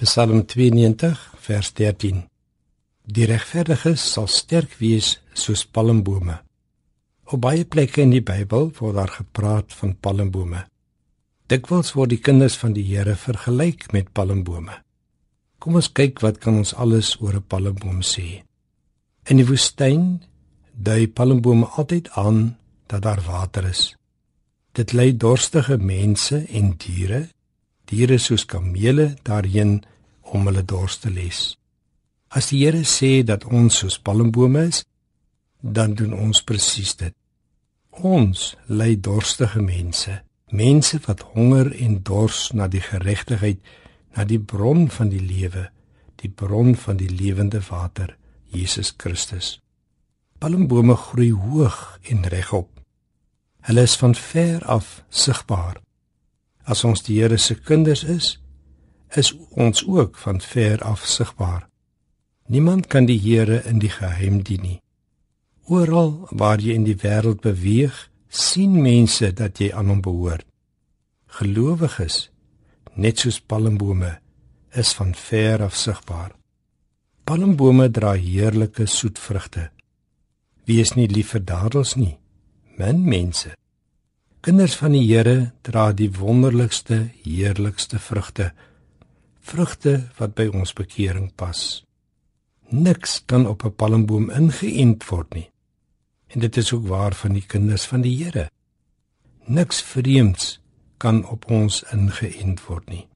Psalm 92 vers 13 Die regverdiges sal sterk wees soos palmbome. Op baie plekke in die Bybel word daar gepraat van palmbome. Dikwels word die kinders van die Here vergelyk met palmbome. Kom ons kyk wat kan ons alles oor 'n palmboom sê. In die woestyn dui palmbome altyd aan dat daar water is. Dit lei dorstige mense en diere diere soos kamele daarheen om hulle dors te les. As die Here sê dat ons soos palmbome is, dan doen ons presies dit. Ons lei dorstige mense, mense wat honger en dors na die geregtigheid, na die bron van die lewe, die bron van die lewende water, Jesus Christus. Palmbome groei hoog en regop. Hulle is van ver af sigbaar. As ons die Here se kinders is, is ons ook van ver af sigbaar. Niemand kan die Here in die geheim dien nie. Oral waar jy in die wêreld beweeg, sien mense dat jy aan hom behoort. Gelowiges, net soos palmbome, is van ver af sigbaar. Palmbome dra heerlike soet vrugte. Wie is nie lief vir dadels nie? Min mense. Kinders van die Here dra die wonderlikste, heerlikste vrugte. Vrugte wat by ons bekering pas. Niks kan op 'n palmboom ingeënt word nie. En dit is ook waar van die kinders van die Here. Niks vreemds kan op ons ingeënt word nie.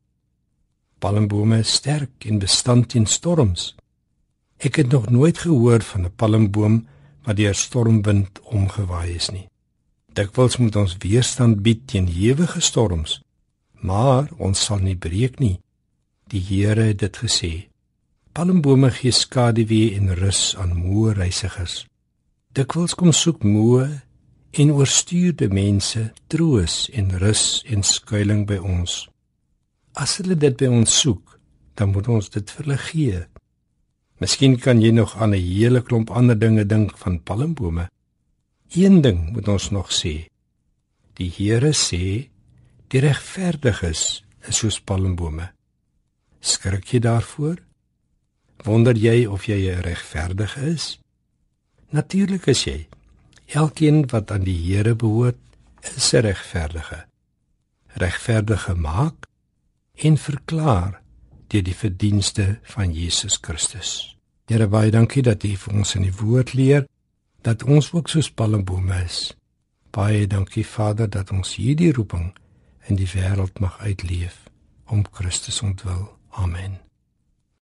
Palmbome is sterk en bestand teen storms. Ek het nog nooit gehoor van 'n palmboom wat deur stormwind omgewaai is nie. Dikwels moet ons weerstand bied teen ewige storms, maar ons sal nie breek nie. Die Here het dit gesê. Palmbome gee skaduwee en rus aan moe reisigers. Dikwels kom soek moe en oorstuurde mense troos en rus en skuilings by ons. As hulle dit by ons soek, dan moet ons dit vir hulle gee. Miskien kan jy nog aan 'n hele klomp ander dinge dink van palmbome. Een ding moet ons nog sê. Die Here sê die regverdiges is soos palmbome. Skrik jy daarvoor? Wonder jy of jy 'n regverdige is? Natuurlik is jy. Elkeen wat aan die Here behoort, is 'n regverdige. Regverdige maak en verklaar deur die verdienste van Jesus Christus. Here baie dankie dat U vir ons in die woord leer dat ons ook soos palmbome is. Baie dankie Vader dat ons hierdie roeping in die wêreld mag uitleef om Christus ontwil. Amen.